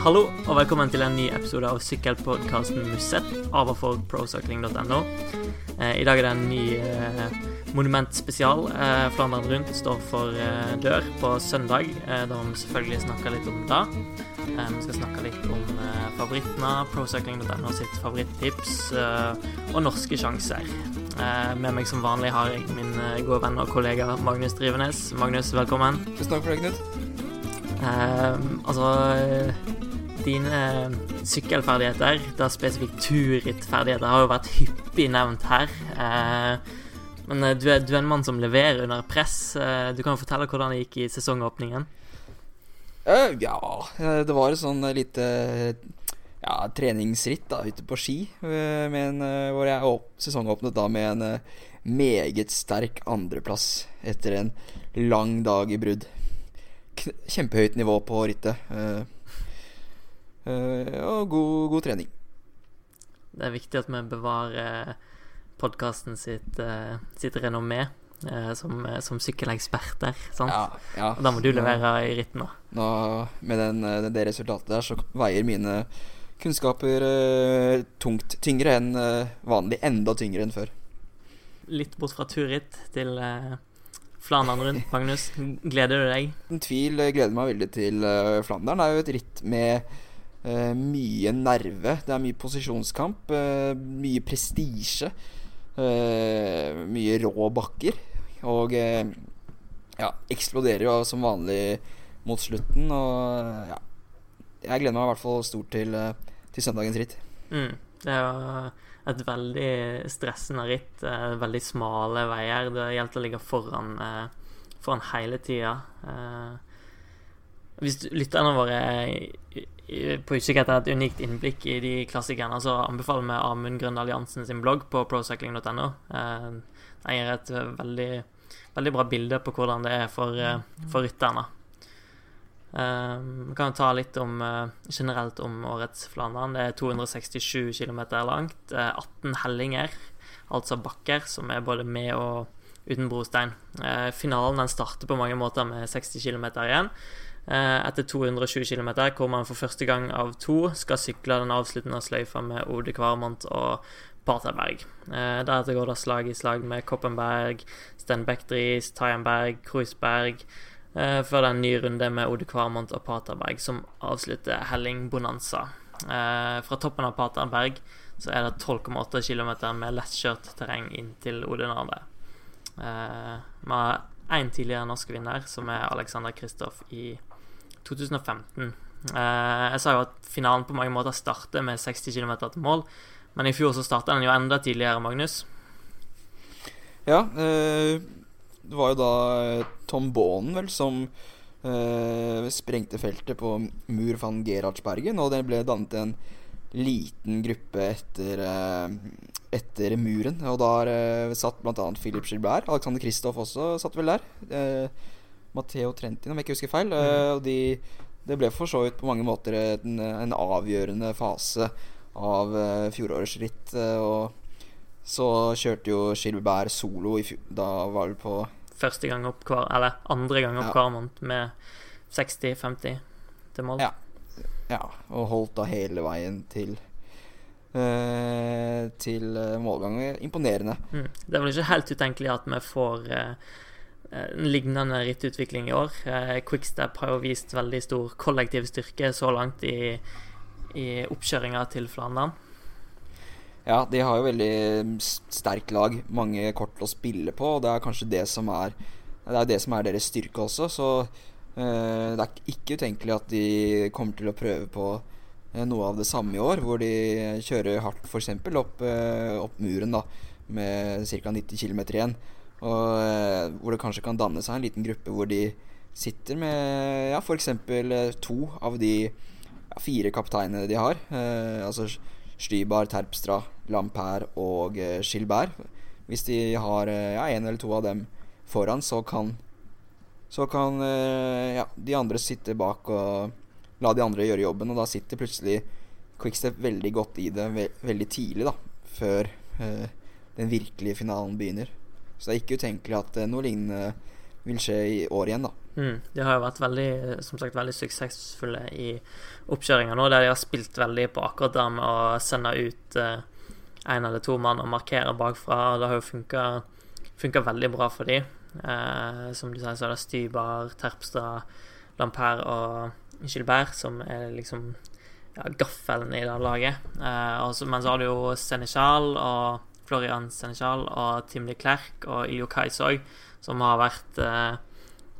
Hallo og velkommen til en ny episode av sykkelpodkasten Musett av og for procycling.no. Eh, I dag er det en ny eh, monumentspesial. Eh, Flandern Rundt står for eh, dør på søndag. Eh, da må vi selvfølgelig snakke litt om det. Eh, vi skal snakke litt om eh, favorittene, procycling.no sitt favorittips eh, og norske sjanser. Eh, med meg som vanlig har jeg min gode venn og kollega Magnus Drivenes. Magnus, velkommen. Tusen takk for det, Knut. Altså Dine eh, sykkelferdigheter, da spesifikt turrittferdigheter, har jo vært hyppig nevnt her. Eh, men eh, du er, du er en mann som leverer under press. Du kan jo fortelle hvordan det gikk i sesongåpningen. Ja, det var et sånn lite ja, treningsritt da, ute på ski, en, hvor jeg åp sesongåpnet da med en meget sterk andreplass etter en lang dag i brudd. Kjempehøyt nivå på rittet. Eh, eh, og god, god trening. Det er viktig at vi bevarer podkasten sitt, eh, sitt renommé eh, som, eh, som sykkeleksperter. Sant? Ja, ja. Og da må du levere i ritten. Nå, med den, eh, det resultatet der, så veier mine kunnskaper eh, tungt. Tyngre enn eh, vanlig. Enda tyngre enn før. Litt bort fra turritt til eh, Flandern rundt, Magnus. Gleder du deg? Uten tvil eh, gleder meg veldig til Flandern. Det er jo et ritt med eh, mye nerve. Det er mye posisjonskamp, eh, mye prestisje. eh, mye rå bakker. Og eh, ja, eksploderer jo som vanlig mot slutten. Og ja Jeg gleder meg i hvert fall stort til, eh, til søndagens ritt. Mm. Det jo et veldig stressende ritt. eh, Veldig smale veier. Det gjelder å ligge foran, foran hele tida. Hvis lytterne våre på utkikk etter et unikt innblikk i de klassikerne, så anbefaler vi Amund Grønn Alliansen sin blogg på procycling.no. Eh, Den gir et veldig, veldig bra bilde på hvordan det er for, eh, for rytterne. Eh, Vi kan jo ta litt om generelt om årets Flandern. Det er 267 km langt. eh, 18 hellinger, altså bakker, som er både med og uten brostein. Finalen den starter på mange måter med 60 km igjen. Eh, Etter 220 km, hvor man for første gang av to skal sykle den avsluttende sløyfa med Ode Kvarmont og Paterberg. Eh, Deretter går det slag i slag med Koppenberg, Sten Beckdries, Tajenberg, Kruisberg. Eh, før det er en ny runde med Ode Kvarmont og Paterberg som avslutter Helling Bonanza. Fra toppen av Paterberg så er det 12,8 km med lettkjørt terreng inn til Odinarde. Vi har én tidligere norsk vinner, som er Alexander Kristoff i 2015. Eh, jeg sa jo at finalen på mange måter starter med 60 km til mål, men i fjor så starta den jo enda tidligere, Magnus. Ja, eh, det var jo da eh, Tom Baanen vel som sprengte feltet på Mur van Gerhardsbergen, og det ble dannet en liten gruppe etter, etter muren. Og der satt bl.a. Philip Gilbert. Alexander Kristoff også satt vel der. Matteo Trentin, om jeg ikke husker feil. Eh, og de, det ble for så vidt på mange måter en, en avgjørende fase av eh, fjorårets ritt. Eh, og så kjørte jo Gilbert solo i fjor. Da var det på Første gang opp hver, eller andre gang opp Ja. måned med 60-50 til mål. Ja. Ja, og holdt da hele veien til Til målgang. Imponerende. Mm. Det er vel ikke helt utenkelig at vi får eh, en lignende rittutvikling i år. Eh, Quickstep har jo vist veldig stor kollektiv styrke så langt i, i oppkjøringa til Flandern. Ja, de har jo veldig sterk lag. Mange kort å spille på, og det er kanskje det som er Det er det som er deres styrke også, så eh, det er ikke utenkelig at de kommer til å prøve på eh, noe av det samme i år, hvor de kjører hardt f.eks. Opp, eh, opp muren da med ca. 90 km igjen. Og eh, hvor det kanskje kan danne seg en liten gruppe hvor de sitter med ja, f.eks. to av de fire kapteinene de har. Eh, altså Stybar, Terpstra, Lampert og eh, Gilbert. Hvis de har eh, ja, en eller to av dem foran, så kan Så kan eh, ja, de andre sitte bak og la de andre gjøre jobben, og da sitter plutselig Quickstep veldig godt i det ve veldig tidlig, da, før eh, den virkelige finalen begynner. Så det er ikke utenkelig at eh, noe lignende vil skje i år igjen, da. Mm, de har jo vært veldig, som sagt, veldig suksessfulle i oppkjøringa nå, der de har spilt veldig på akkurat det med å sende ut én eh, eller to mann og markere bakfra. og Det har jo funka veldig bra for dem. Eh, som du sier, så er det Stybar, Terpstra, Lampert og Gilbert som er liksom ja, gaffelen i det laget. Eh, også, men så har du jo Seneschal og Florian Senchal og Tim de Klerk og Iljo Kais òg, som har vært eh,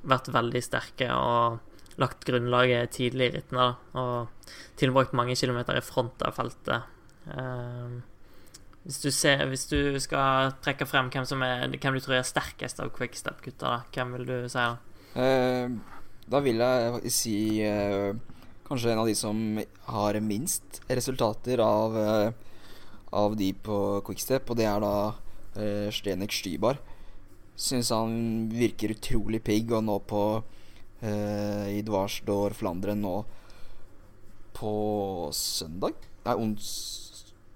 vært veldig sterke og lagt grunnlaget tidlig i rittene. Og tilbrakt mange kilometer i front av feltet. Uh, hvis, du ser, hvis du skal trekke frem hvem, som er, hvem du tror er sterkest av quickstep-gutta, hvem vil du si da? Uh, da vil jeg si uh, kanskje en av de som har minst resultater av, av de på quickstep, og det er da Stenek Stybar. Syns han virker utrolig pigg, og nå på uh, i Dvarsdor Flandre nå på søndag Nei, ons,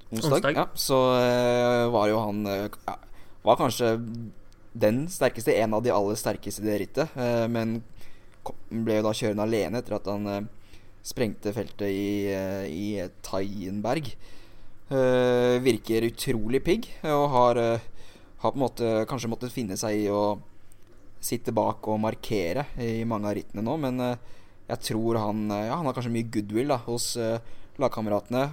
onsdag. onsdag. Ja, så uh, var jo han uh, Var kanskje den sterkeste, en av de aller sterkeste i det rittet. men ble jo da kjørende alene etter at han sprengte feltet i, i Taienberg. Virker utrolig pigg og har har på en måte kanskje måttet finne seg i å sitte bak og markere i mange av rittene nå, men jeg tror han Ja, han har kanskje mye goodwill da, hos lagkameratene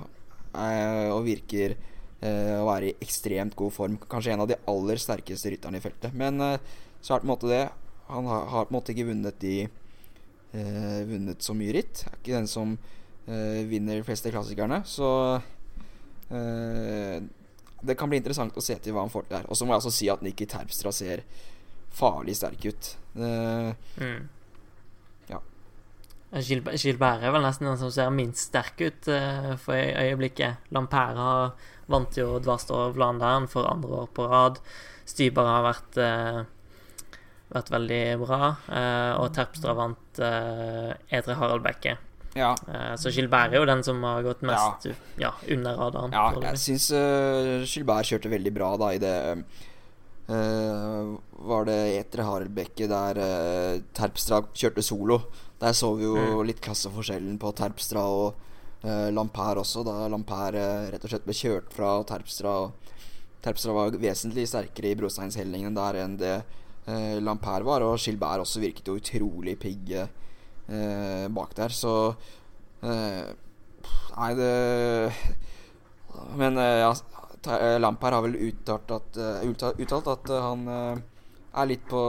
og virker å være i ekstremt god form. Kanskje en av de aller sterkeste rytterne i feltet. Men så er det på en måte det. Han har, har på en måte ikke vunnet de Vunnet så mye ritt. Er ikke den som vinner de fleste klassikerne. Så det kan bli interessant å se til hva han får til der. Og så må jeg også si at Nikki Terpstra ser farlig sterk ut. Uh, mm. Ja. Gilbert er vel nesten den som ser minst sterk ut uh, for øyeblikket. Lampera vant jo Dvarstor Vlandern for andre år på rad. Styber har vært, uh, vært veldig bra. og Terpstra vant Edre Harald Bekke. Ja. Uh, så Gilbert er jo den som har gått mest ja. Ja, under radaren. Ja, jeg syns uh, Gilbert kjørte veldig bra da i det uh, Var det Etre Haraldbekke der uh, Terpstra kjørte solo? Der så vi jo mm. litt klasseforskjellen på Terpstra og uh, Lampere også, da Lampert rett og slett ble kjørt fra Terpstra. Terpstra var vesentlig sterkere i brosteinshellingene der enn det Lampert var, og Gilbert også virket jo utrolig pigg eh, bak der, så eh, Nei, det Men eh, ja, Lampard har vel uttalt at, eh, uttalt at han eh, er litt på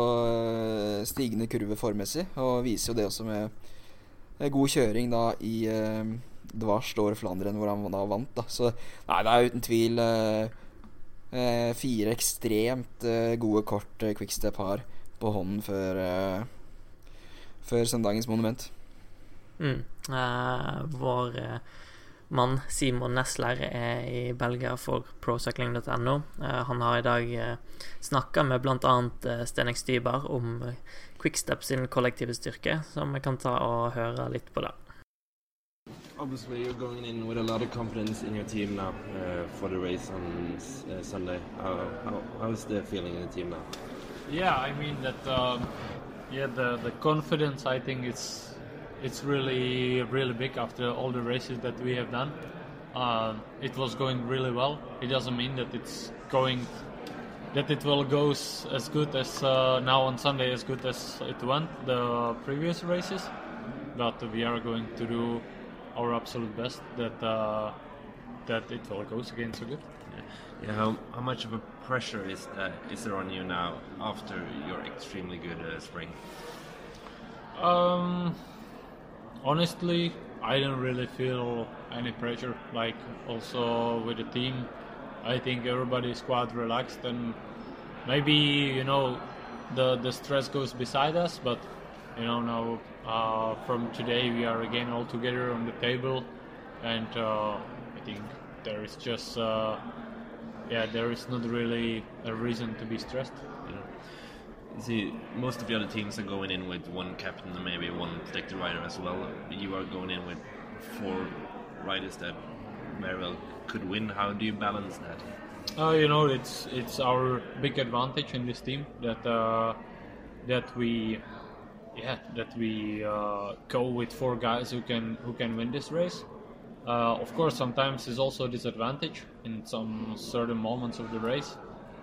stigende kurve formmessig, og viser jo det også med god kjøring da i eh, Dvars står Flandern, hvor han da vant. da Så nei, det er uten tvil eh, fire ekstremt eh, gode kort eh, Quickstep har på hånden før før søndagens monument. Mm. Uh, vår uh, mann Simon Nesler er i Belgia for procycling.no. Uh, han har i dag uh, snakka med bl.a. Uh, Stenek Styber om Quickstep sin kollektive styrke, så vi kan ta og høre litt på det. Obviously, you're going in with a lot of confidence in your team now uh, for the race on uh, Sunday. How, how, how is the feeling in the team now? Yeah, I mean that um, yeah, the the confidence I think it's it's really really big after all the races that we have done. Uh, it was going really well. It doesn't mean that it's going that it will go as good as uh, now on Sunday as good as it went the previous races, but we are going to do our absolute best that uh, that it will go again so good. Yeah, how, how much of a pressure is uh, is there on you now after your extremely good uh, spring? Um, honestly, I don't really feel any pressure. Like also with the team, I think everybody is quite relaxed and maybe you know the the stress goes beside us, but you know now uh, from today we are again all together on the table, and uh, I think there is just uh, yeah, there is not really a reason to be stressed. You. See, most of the other teams are going in with one captain and maybe one protected rider as well. You are going in with four riders that very well could win. How do you balance that? Uh, you know, it's it's our big advantage in this team that uh, that we yeah, that we uh, go with four guys who can who can win this race. Uh, of course, sometimes it's also a disadvantage in some certain moments of the race,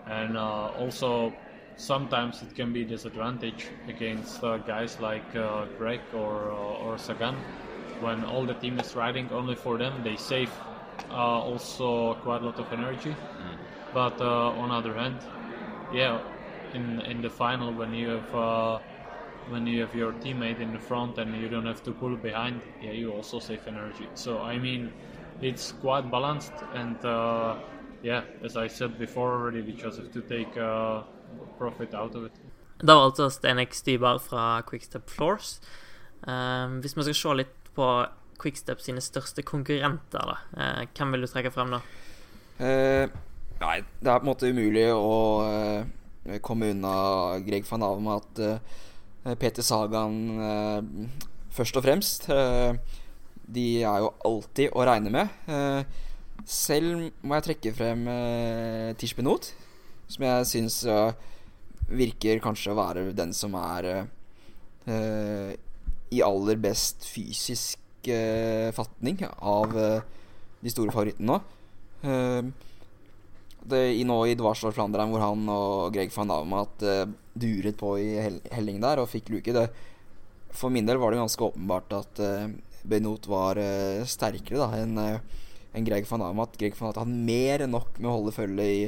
and uh, also sometimes it can be disadvantage against uh, guys like uh, Greg or uh, or Sagan when all the team is riding only for them. They save uh, also quite a lot of energy, but uh, on other hand, yeah, in in the final when you have uh, when you have your teammate in the front and you don't have to pull behind, yeah, you also save energy. So I mean, it's quite balanced, and uh, yeah, as I said before already, we just have to take uh, profit out of it. Det var altså Stenek Stybar fra Quickstep Floors. Um, hvis vi skal se litt på Quickstep sine største konkurrenter, da. uh, hvem vil du trekke frem da? Uh, nei, det er på en måte umulig å eh, komme unna Greg van Aven med at eh, Peter Sagan eh, først og fremst eh, De er jo alltid å regne med. Eh, selv må jeg trekke frem uh, Tish Benot, som jeg syns uh, virker kanskje å være den som er uh, i aller best fysisk uh, fatning av eh, de store favorittene nå. Eh, det, i nå i Dvarsdorf Flandern, hvor han og Greg van uh, duret på i hel helling der og fikk luke. Det, for min del var det ganske åpenbart at Benot var uh, sterkere da enn uh, en Greg van Amat. Greg van Amat hadde mer enn nok med å holde følge i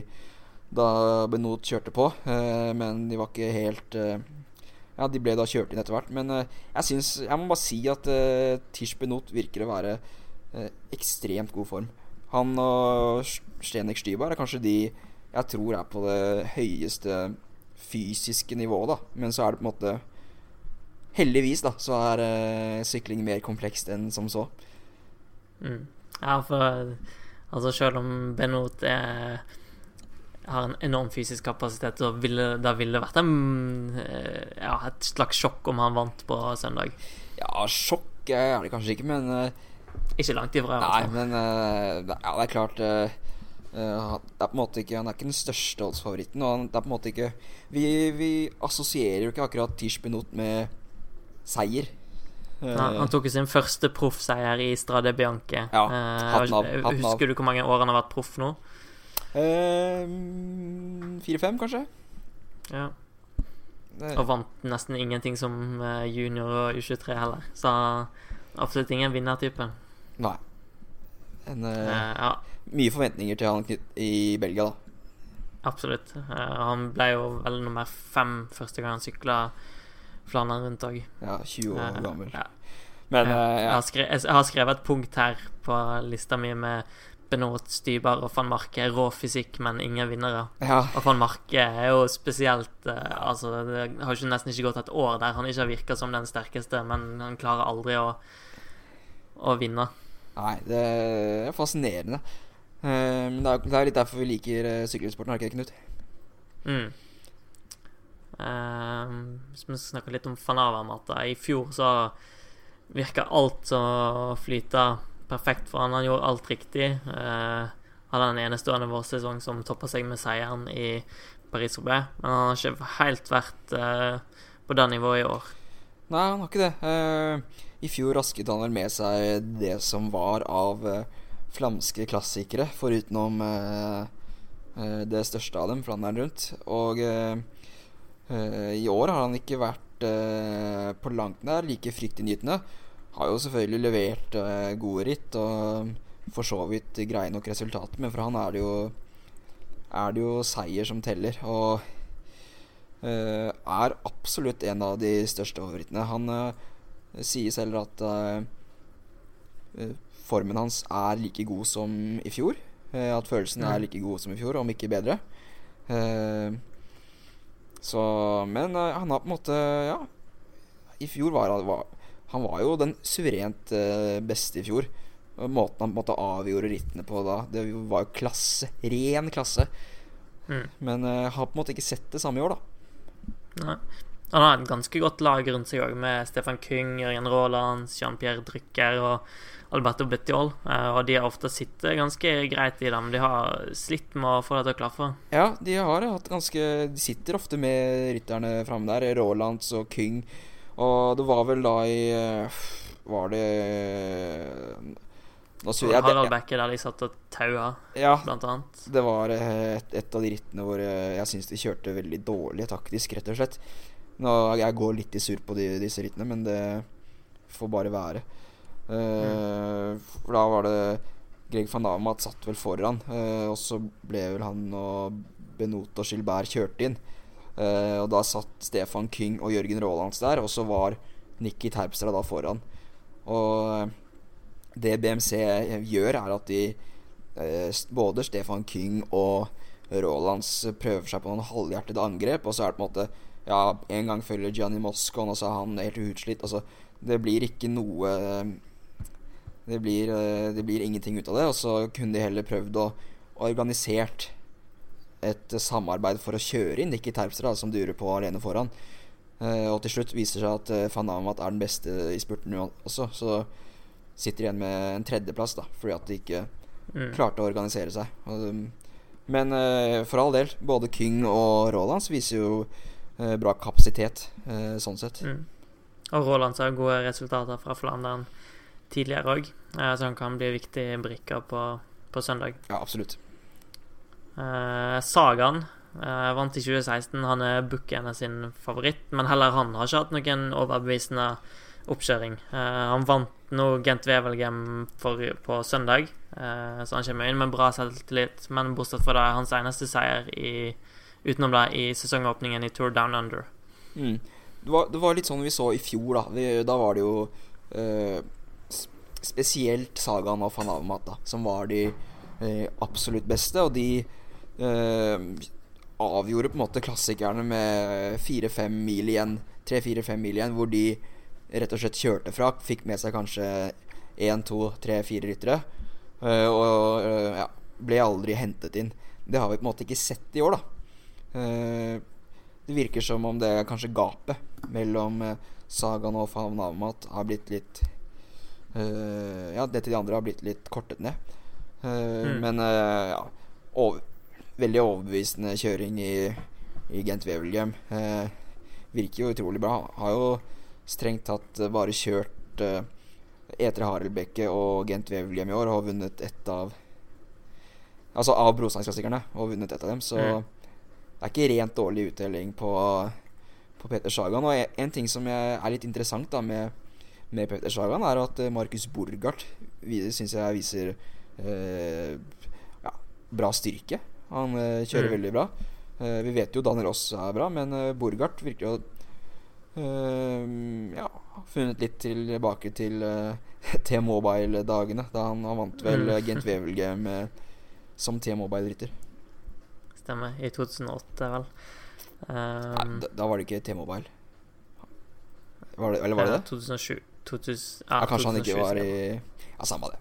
da Benot kjørte på, men de var ikke helt Ja, de ble da kjørt inn etter hvert. Men jeg syns Jeg må bare si at Tish Benot virker å være ekstremt god form. Han og Stenek Stybar er kanskje de jeg tror er på det høyeste fysiske nivået, da. Men så er det på en måte Heldigvis, da, så er uh, sykling mer komplekst enn som så. Mm. Ja, for altså selv om Benot er, har en enorm fysisk kapasitet, så ville det ville vært en, ja, et slags sjokk om han vant på søndag. Ja, sjokk er det kanskje ikke, men uh, ikke langt ifra. Nei, men uh, ja, det er klart uh, Det er på en måte ikke Han er ikke den største oddsfavoritten. Og han, det er på en måte ikke Vi, vi assosierer jo ikke akkurat Tish Benot med seier. Ja, han tok jo sin første proffseier i Strade Bianche. Ja, hatten av, hatten av. Husker du hvor mange år han har vært proff nå? Fire-fem, kanskje. Ja. Og vant nesten ingenting som junior og U23 heller. Så absolutt ingen vinnertype. Nei. En, uh, ja. Mye forventninger til han i Belgia, da. Absolutt. Uh, han ble jo vel nummer fem første gang han sykla Flandern rundt òg. Ja, 20 år uh, gammel. Ja. Men ja. Jeg, har skrevet, jeg, har skrevet, et punkt her på lista mi med Benot, Stybar og van Marke. Rå fysikk, men ingen vinnere. Ja. Og van Marke er jo spesielt Altså, det har jo nesten ikke gått et år der han ikke har virka som den sterkeste, men han klarer aldri å å vinne. Nei, det er fascinerende. Men det er, det er litt derfor vi liker sykkelsporten, har ikke det, Knut? Mm. Uh, hvis vi snakker litt om Fanava-matta I fjor så virka alt å flyte perfekt for han. Han gjorde alt riktig. Uh, hadde en enestående vårsesong som toppa seg med seieren i Paris-Roubais. Men han har ikke helt vært uh, på det nivået i år. Nei, han har ikke det. Uh, I fjor rasket han vel med seg det som var av uh, flamske klassikere, forutenom uh, det største av dem, Flandern rundt. Og i år har han ikke vært på langt nær like fryktinngytende. Har jo selvfølgelig levert gode ritt og for så vidt greie nok resultater, men for han er det jo er det jo seier som teller. Og Uh, er absolutt en av de største favorittene. Han uh, sier selv at uh, formen hans er like god som i fjor. at følelsen er like god som i fjor, om ikke bedre. Så Men han har på en måte Ja. I fjor var han var, Han var jo den suverent beste i fjor. Måten han på en måte avgjorde rittene på da, det var jo klasse. Ren klasse. Mm. Men har på en måte ikke sett det samme i år, da. Nei. Han har et ganske godt lag rundt seg òg, med Stefan Kyng, Jørgen Raaland, Jean-Pierre Drucker og Alberto Bettiol. Og de har ofte sittet ganske greit i dem. De har slitt med å få det til å klaffe. Ja, de har hatt ganske De sitter ofte med rytterne framme der. Rolands og King. Og det var vel da i eh, Var det Nå jeg, Harald Bekke der de satt og taua, Ja, blant annet. det var eh, et, et av de rittene hvor eh, jeg syns de kjørte veldig dårlig taktisk, rett og slett. Nå, jeg går litt i surr på de, disse rittene, men det får bare være. Eh, For da var det Greg van Damat satt vel foran, eh, og så ble vel han og Benot og Gilbert kjørt inn. Eh, og da satt Stefan King og Jørgen Raalands der, og så var Nikki Terpstra da foran. Og det BMC gjør, er at de både Stefan King og Rålands prøver seg på noen halvhjertede angrep, og så er det på en måte Ja, en gang følger Gianni Moscon, og så er han helt utslitt. Altså, det blir ikke noe det blir, eh, det blir ingenting ut av det. Og så kunne de heller prøvd å organisert et samarbeid for å kjøre inn Nikki Terpstra, som durer på alene foran. Eh, og til slutt viser seg at uh, van Amat er den beste i spurten også. Så sitter igjen med en tredjeplass, da, fordi at de ikke Mm. klarte å organisere seg. Um, men eh, for all del, både King og Rolands viser jo eh, bra kapasitet, eh, sånn sett. Mm. Og Rolands har gode resultater fra Flandern tidligere òg, så han kan bli en viktig brikke på, på søndag. Ja, absolutt. Eh, Sagan eh, vant i 2016. Han er bookerne sin favoritt, men heller han har ikke hatt noen overbevisende oppkjøring. Eh, han vant nå Gent Wevelgem på søndag, eh, så han kommer inn med bra selvtillit. Men bortsett fra det hans eneste seier i, utenom det i sesongåpningen i Tour Down Under. Mm. Det, var, det var litt sånn vi så i fjor, da. Vi, da var det jo eh, spesielt Sagaen og Fanavmata, som var de eh, absolutt beste. Og de eh, avgjorde på en måte klassikerne med fire-fem mil igjen. Tre-fire-fem mil igjen, hvor de rett og slett kjørte fra. Fikk med seg kanskje én, to, tre, fire ryttere. eh, og eh, ja, ble aldri hentet inn. Det har vi på en måte ikke sett i år, da. Eh, det virker som om det kanskje gapet mellom Sagaen Sagan og Fanavmat har blitt litt eh, Ja, det til de andre har blitt litt kortet ned. Uh, Mm. Men uh, ja over, Veldig overbevisende kjøring i, i Gent Wevelgem. Virker jo utrolig bra. Har jo strengt tatt bare kjørt uh, Etre Harelbekke og Gent Wevelgem i år og har vunnet ett av Altså av Brosteinsklassikerne og vunnet ett av dem, så Mm. det er ikke rent dårlig uttelling på, på Peter Sagan. Og en, en ting som er litt interessant da med, med Petter Sagan, er at eh, Markus Borgart syns jeg viser eh, ja, bra styrke. Han eh, kjører Mm. veldig bra. Eh, vi vet jo Daniel Ross er bra, men eh, Borgart virker jo eh, ja, funnet litt tilbake til T-Mobile-dagene. Da han, han vant vel Mm. Gent Wevelgem eh, som T-Mobile-rytter. Stemmer. I 2008, vel. Nei, Um, da, da var det ikke T-Mobile. Var det, eller var det det? 2007. 2000, Ja, kanskje han ikke var i. Ja, samme det.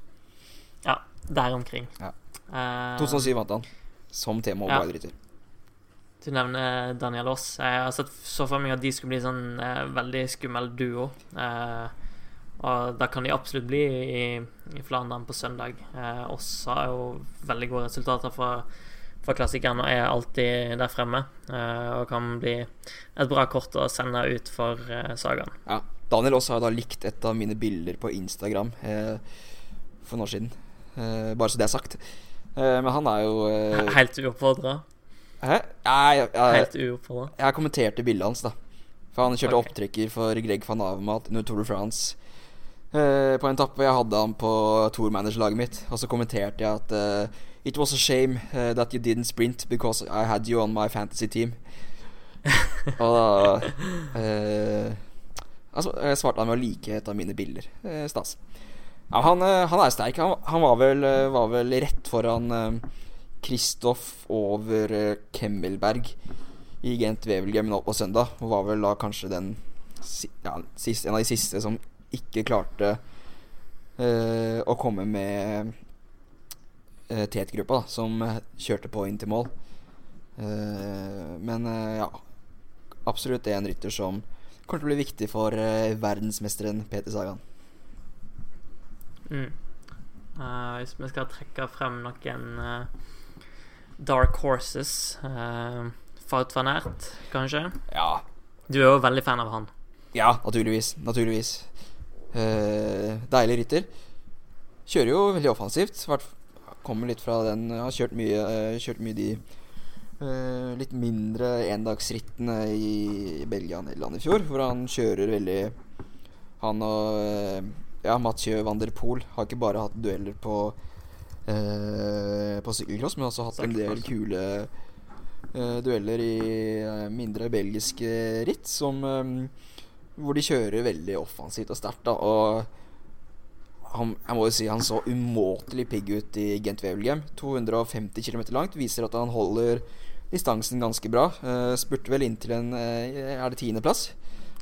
Ja, der omkring. Ja. Eh, 2007 vant han. Som T-Mobile-rytter. Du nevner Daniel Aas. Jeg har sett så for meg at de skulle bli sånn eh, veldig skummel duo. Eh, og da kan de absolutt bli i, i Flandern på søndag. Eh, Aas har jo veldig gode resultater fra, for klassikeren og er alltid der fremme. Eh, og kan bli et bra kort å sende ut for eh, Sagaen. Ja. Daniel også har da likt et av mine bilder på Instagram eh, for noen år siden. Eh, bare så det er sagt. Eh, men han er jo eh, Helt uoppfordra. Hæ? Jeg, jeg, Helt uoppfordra. jeg kommenterte bildet hans, da. For han kjørte okay. opptrekker for Greg van Avermat under Tour de France. Eh, på en etappe jeg hadde han på tourmanagerlaget mitt, og så kommenterte jeg at eh, It was a shame that you didn't sprint because I had you on my fantasy team. og da altså, Jeg svarte han med å like et av mine bilder. Eh, stas. Ja, han, eh, han er sterk. Han, han var, vel, eh, var vel rett foran eh, Kristoff over eh, Kemmelberg i Gent Wevelgem nå på søndag. Og var vel da kanskje den ja, siste, en av de siste som ikke klarte eh, å komme med uh, Tet-gruppa, som eh, kjørte på inn til mål. Eh, men eh, ja Absolutt er en rytter som kommer til å bli viktig for eh, verdensmesteren Peter Sagan. Mm. Uh, hvis vi skal trekke frem noen uh, dark horses uh, Faut van Ert, kanskje? Ja, Du er jo veldig fan av han. Ja, naturligvis. Naturligvis. Uh, deilig rytter. Kjører jo veldig offensivt. Kommer litt fra den Har kjørt mye, kjørt mye de eh, litt mindre endagsrittene i Belgia og Nederland i fjor, hvor han kjører veldig Han og uh, ja, Mathieu van der Poel har ikke bare hatt dueller på uh, På sykkelcross, men også hatt en del kule dueller i mindre belgiske ritt, som hvor de kjører veldig offensivt og sterkt. Og han, jeg må jo si han så umåtelig pigg ut i Gent Wevelgem. 250 km langt. Viser at han holder distansen ganske bra. Uh, spurte vel inn til en uh, Er det tiendeplass?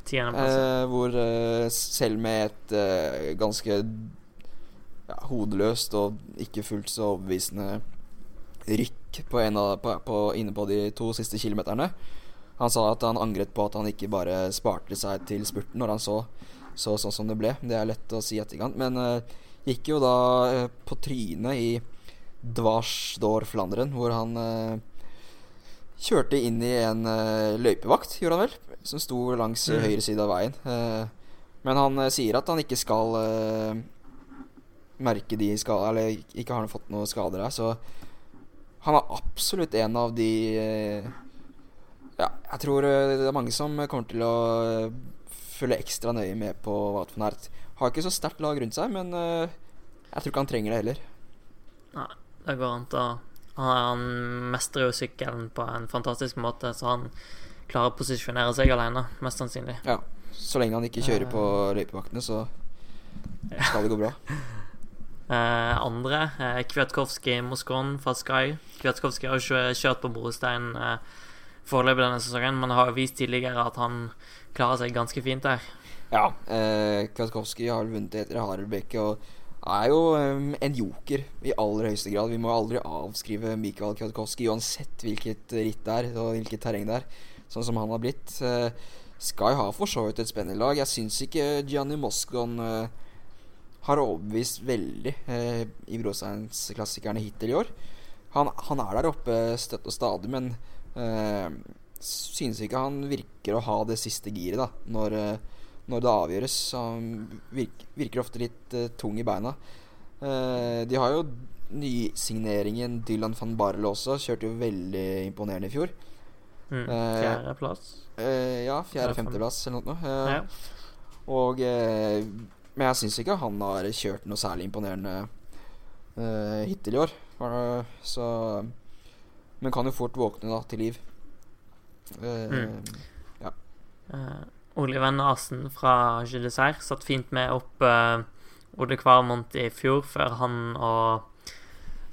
Tiendeplass. Uh, hvor uh, selv med et uh, ganske ja, hodeløst og ikke fullt så overbevisende rykk på en av, på, på, inne på de to siste kilometerne Han sa at han angret på at han ikke bare sparte seg til spurten når han så så sånn som det ble. Det er lett å si i etterkant. Men gikk jo da på trynet i Dvarsdor Flanderen, hvor han kjørte inn i en løypevakt, gjorde han vel? som sto langs mm. høyre side av veien. Uh, men han uh, sier at han ikke skal uh, merke de skader Eller ikke har han fått noen skader her, så han er absolutt en av de Ja, jeg tror det er mange som kommer til å følge ekstra nøye med på Wout van Aert. Har ikke så sterkt lag rundt seg, men jeg tror ikke han trenger det heller. Nei, det går an til å Han mestrer jo sykkelen på en fantastisk måte, så han klarer å posisjonere seg alene, mest sannsynlig. Ja, så lenge han ikke kjører på løypevaktene, så skal det gå bra. Eh, andre, eh, Kwiatkowski Moskon fra Sky. Kwiatkowski har jo kjørt på brostein eh, foreløpig denne sesongen, men har vist tidligere at han klarer seg ganske fint der. Ja, eh, Kwiatkowski har vunnet etter Harelbeke og er jo um, en joker i aller høyeste grad. Vi må aldri avskrive Mikael Kwiatkowski uansett hvilket ritt det er og hvilket terreng det er sånn som han har blitt. Uh, Sky har for så vidt et spennende lag. Jeg syns ikke Gianni Moscon uh, har overbevist veldig uh, i Brosteinsklassikerne hittil i år. Han, han, er der oppe støtt og stadig, men øh, synes ikke han virker å ha det siste giret da når, når det avgjøres. Han virker, virker ofte litt tung i beina. de har jo nysigneringen Dylan van Barle også. Kjørte jo veldig imponerende i fjor. Mm. Eh, Fjerdeplass? Uh, ja, fjerde-femteplass eller noe. Uh, ja. Og Men jeg syns ikke han har kjørt noe særlig imponerende hittil i år. så Men kan jo fort våkne da til liv. Mm. Ja. Oliver Nasen fra Gildeserre satt fint med opp Ole Kvarmont i fjor, før han og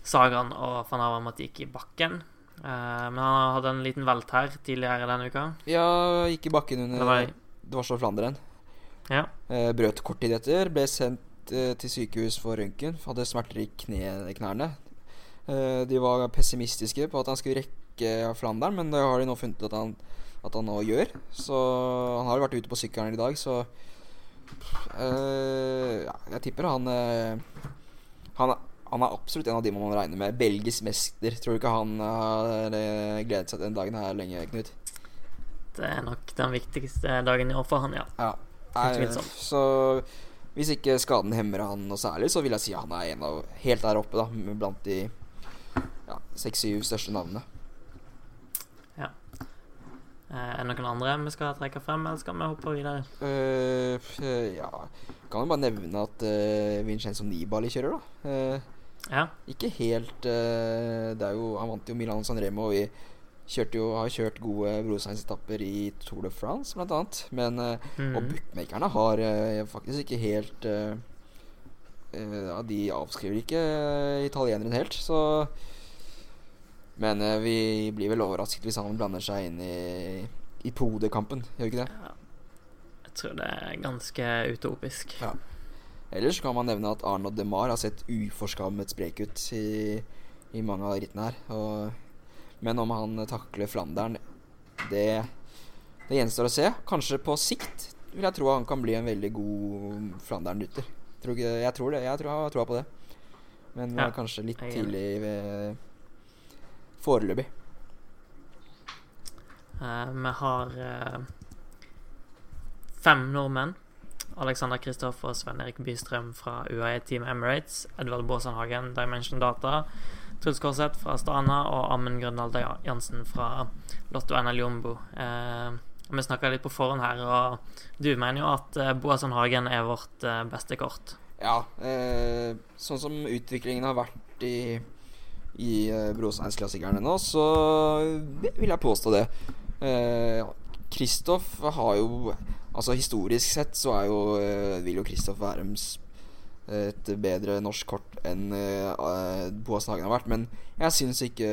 Sagan og van Avermaet gikk i bakken. Uh, men han hadde en liten velt her tidligere denne uka. Ja, gikk i bakken under Det var, det var så Flanderen. Ja. Uh, brøt kort tid etter. Ble sendt uh, til sykehus for røntgen. Hadde smerter i kne, knærne. de var pessimistiske på at han skulle rekke Flanderen, men det har de nå funnet at han, at han nå gjør. Så han har jo vært ute på sykkelen i dag, så ja, jeg tipper han Han han er absolutt en av de man må regne med. Belgisk mester. Tror du ikke han har uh, gledet seg til den dagen her lenge, Knut? Det er nok den viktigste dagen i år for han, ja. ja. Nei, så hvis ikke skaden hemmer han noe særlig, så vil jeg si han er en av helt der oppe, da, blant de seks-syv ja, største navnene. Eh, er det noen andre vi skal trekke frem, eller skal vi hoppe videre? Uh, ja Kan jo bare nevne at uh, Vincenzo Nibali kjører, da. Uh, ja. Ikke helt uh, Det er jo Han vant jo Milan San Remo og vi kjørte jo, har kjørt gode brosteinsetapper i Tour de France, blant annet. Men mm. Og bookmakerne har faktisk ikke helt de avskriver ikke italieneren helt, så Men vi blir vel overrasket hvis han blander seg inn i, i podekampen, gjør vi ikke det? Ja. Jeg tror det er ganske utopisk. Ja. Ellers kan man nevne at Arnold DeMar har sett uforskammet sprek ut i, i mange av rittene her. Og, men om han takler Flandern, det, det gjenstår å se. Kanskje på sikt vil jeg tro han kan bli en veldig god Flandern-rytter. Jeg tror det. Jeg tror jeg har troa på det. Men ja, kanskje litt tidlig ved foreløpig. Uh, vi har uh, fem nordmenn. Alexander Kristoff og Sven Erik Bystrøm fra UAE Team Emirates. Edvard Baasenhagen, Dimension Data. Truls Korseth fra Stana og Amund Grøndal Jansen fra Lotto NL Jombo. Eh, vi snakka litt på forhånd her, og du mener jo at eh, Boasson Hagen er vårt beste kort. Ja, eh, sånn som utviklingen har vært i, i uh, Brosteinsklassikerne nå, så vil jeg påstå det. Kristoff uh, har jo Altså Historisk sett så er jo, uh, vil jo Kristoff være et bedre norsk kort enn uh, Boas Hagen har vært. Men jeg syns ikke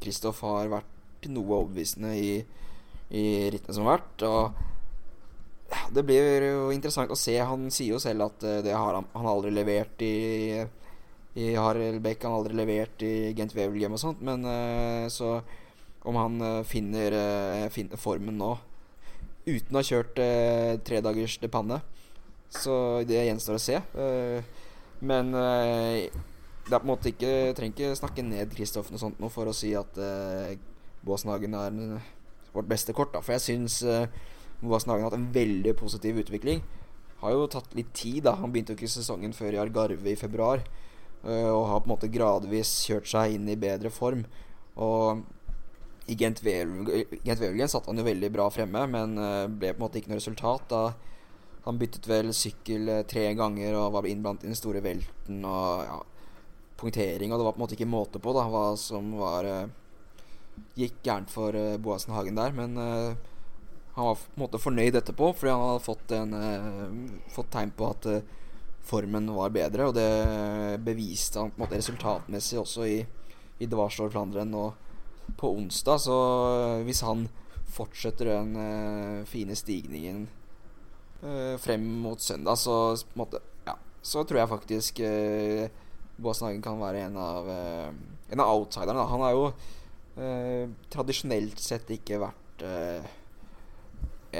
Kristoff har vært noe overbevisende i i rittene som har vært. Og det blir jo interessant å se. Han sier jo selv at eh, det har han, han har aldri levert i i Harald Beck. Han aldri levert i Gent Wevelgem og sånt. Men uh, så om han uh, finner, uh, finner, formen nå uten å ha kjørt uh, tre dagers de panne, så det gjenstår å se. men det er på en måte ikke trenger ikke snakke ned Kristoffen og sånt nå for å si at uh, Båsnagen er vårt beste kort. Da. For jeg syns uh, Hagen har hatt en veldig positiv utvikling. Har jo tatt litt tid. da Han begynte jo ikke sesongen før i Algarve i februar. Uh, og har på en måte gradvis kjørt seg inn i bedre form. Og i Gent Wevelgen satt han jo veldig bra fremme, men uh, ble på en måte ikke noe resultat. da Han byttet vel sykkel uh, tre ganger og var innblandet i den store velten. Og ja, punktering, og det var på en måte ikke måte på da hva som var gikk gærent for Boasen Hagen der. Men han var på en måte fornøyd etterpå, fordi han hadde fått, en, fått tegn på at formen var bedre. Og det beviste han på en måte resultatmessig også i, i Dvarstor Flandern nå på onsdag. Så hvis han fortsetter den fine stigningen frem mot søndag, så på en måte ja, så tror jeg faktisk uh, Hagen kan være en av, en av outsiderne. Han har jo eh, tradisjonelt sett ikke vært eh,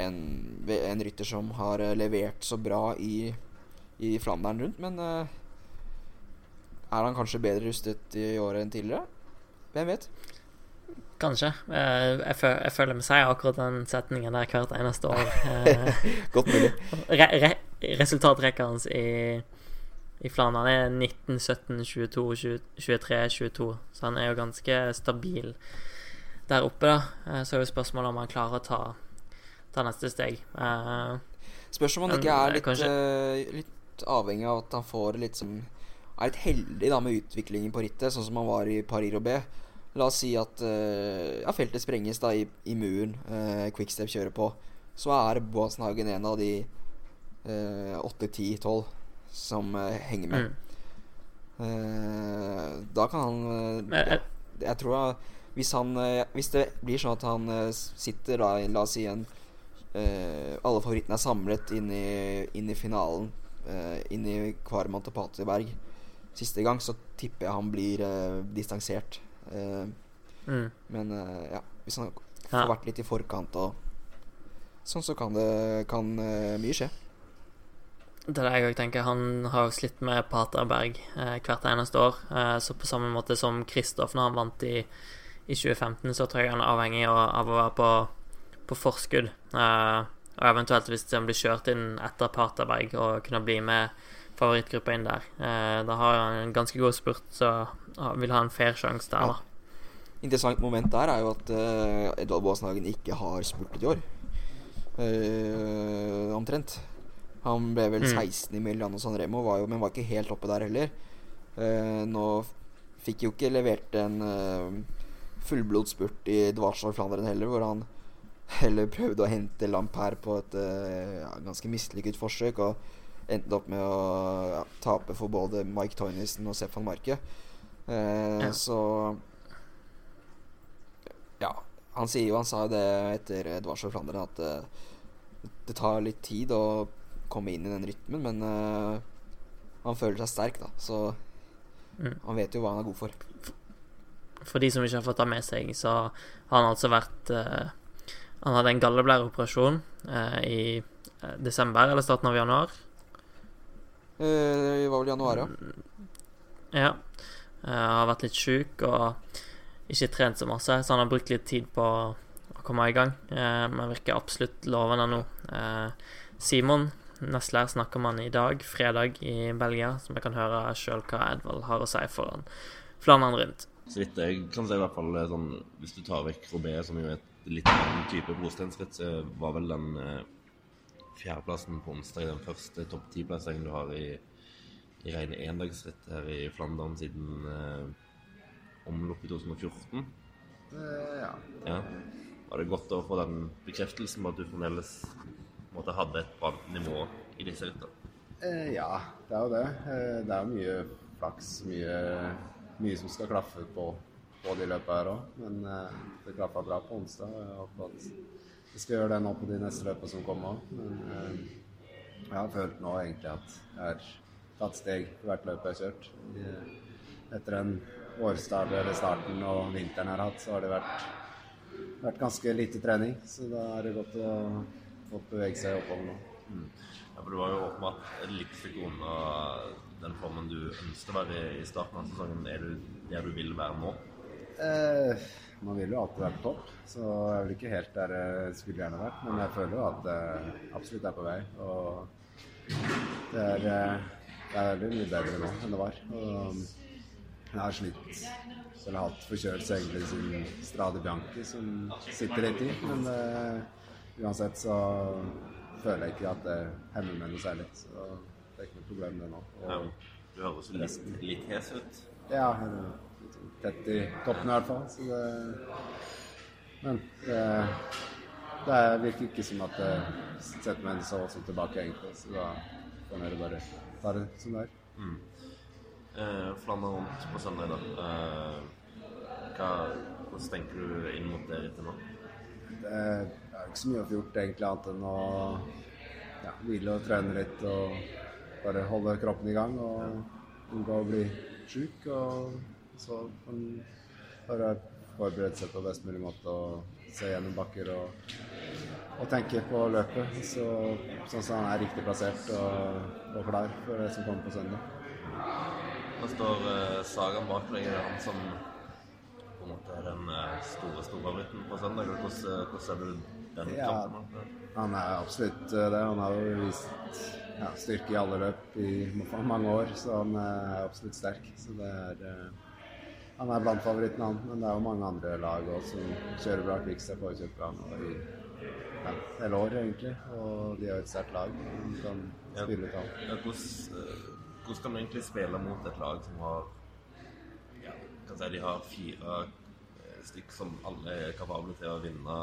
en, en, rytter som har eh, levert så bra i, i Flandern rundt, men uh, er han kanskje bedre rustet i året enn tidligere? Hvem vet? Kanskje. Eh, jeg, føler, jeg føler vi sier akkurat den setningen der hvert eneste år. Godt mulig. Re, re, resultatrekka hans i i Flandern er 19, 17, 22, 23, 22. Så han er jo ganske stabil der oppe, da. Eh, så er jo spørsmålet om han klarer å ta, ta neste steg. Spørs om han ikke er litt, kanskje... uh, avhengig av at han får litt som Er litt heldig da med utviklingen på rittet, sånn som han var i Paris-Roubais. La oss si at uh, ja, feltet sprenges da i, i muren uh, Quickstep kjører på. Så er Boassenhagen en av de 8, 10, 12 som uh, henger med. Mm. Uh, da kan han uh, jeg, jeg, tror at hvis han Hvis det blir sånn at han sitter da La oss si en Alle favorittene er samlet inn i, inn i finalen, inn i Kvarman til Paterberg siste gang, så tipper jeg han blir distansert. Mm. Men ja, hvis han får vært litt i forkant og sånn, så kan det kan mye skje. Det er det jeg òg tenker. Han har slitt med Paterberg eh, hvert eneste år. Eh, så på samme måte som Kristoff når han vant i, i 2015, så tror jeg han er avhengig av, av å være på, på forskudd. Eh, og eventuelt hvis han blir kjørt inn etter Paterberg og kunne bli med favorittgruppa inn der. Eh, da har han en ganske god spurt, så vil ha en fair sjanse der, da. Interessant moment der er jo at uh, Edvald Baasenhagen ikke har spurtet i år. Uh, omtrent. Han ble vel 16 mm. i Milano San Remo, var jo, men var ikke helt oppe der heller. Uh, nå fikk jo ikke levert en uh, fullblodsspurt i Dvarsdal Flandern heller, hvor han heller prøvde å hente Lampert på et uh, ja, ganske mislykket forsøk, og endte opp med å ja, tape for både Mike Toynison og Stefan Marke. Uh, ja. Så Ja, han sier jo Han sa jo det etter Dvarsdal Flandern at det tar litt tid å komme inn i den rytmen, men uh, han føler seg sterk, da. Så mm. han vet jo hva han er god for. For de som ikke har fått det med seg, så har han altså vært uh, Han hadde en galleblæreoperasjon eh, i desember eller starten av januar. det var vel januar, ja. Ja. Ja. har vært litt sjuk og ikke trent så masse, så han har brukt litt tid på å komme i gang. Eh, men virker absolutt lovende nå. Eh, Simon Nesler snakker man i dag, fredag, i Belgia, så vi kan høre sjøl hva Edvald har å si foran Flandern rundt. Så vidt jeg kan si, i hvert fall sånn Hvis du tar vekk Robé, som jo er et litt annen type brosteinsritt, så var vel den eh, fjerdeplassen på onsdag den første topp ti-plasseringen du har i, i rene endagsritt her i Flandern siden eh, omloppet i 2014. Eh, ja. Ja. Var det godt å få den bekreftelsen på at du fremdeles måtte hadde et bra nivå i disse rittene? Eh, ja, det er jo det. Eh, det er jo mye flaks, mye, mye som skal klaffe på, på de løpene her òg. Men eh, det klaffa bra på onsdag. og Jeg håper at vi skal gjøre det nå på de neste løpene som kommer òg. Men eh, jeg har følt nå egentlig at jeg har tatt steg for hvert løp jeg har kjørt. Etter den vårstart eller starten og vinteren jeg har hatt, så har det vært, vært ganske lite trening. Så da er det godt å få bevege seg oppover nå. Ja, for Du var jo åpenbart litt stykke unna den formen du ønsket å være i starten av sesongen. Er du der du vil være nå? Eh, man vil jo alltid være på topp, så jeg er vel ikke helt der jeg skulle gjerne vært. Men jeg føler jo at jeg absolutt er på vei. Og det er, eh, det er mye bedre nå enn det var. Og jeg har slitt eller hatt forkjølelse egentlig siden Strade Bianchi, som sitter litt i. Men eh, uansett så føler jeg ikke at det hemmer meg noe særlig. Så det er ikke noe problem, det nå. Ja, du høres litt, litt hes ut. ja, jeg tett i toppen i hvert fall. Så det, men det, det virker ikke som at det setter meg så voldsomt tilbake, egentlig. Så da kan dere bare ta det som det er. Eh, Flandern rundt på søndag, da. Eh, hva, hvordan tenker du inn mot det etter nå? Det er ikke så mye å få gjort egentlig annet enn å ja, hvile og trene litt og bare holde kroppen i gang og unngå å bli sjuk. Og så man bare forberede seg på best mulig måte og se gjennom bakker og, og tenke på løpet. Så, sånn som han er riktig plassert og, og klar for det som kommer på søndag. Nå står uh, Sagan bak deg, er han som på en måte er den uh, store storfavoritten på søndag. Hvordan, eh, hvordan ser du den Ja. kampen? Han er absolutt uh, det. Han har jo vist ja, styrke i alle løp i mange år, så han eh, er absolutt sterk. Så det er eh, Han er blant favorittene, han. Men det er jo mange andre lag også som kjører bra. Kvikstad får kjørt bra nå i ja, hele år, egentlig. Og de har et sterkt lag. som kan spille ut alt. Ja, hvordan, eh, hvordan kan du egentlig spille mot et lag som har ja, kan si De har fire eh, stykk som alle er kapable til å vinne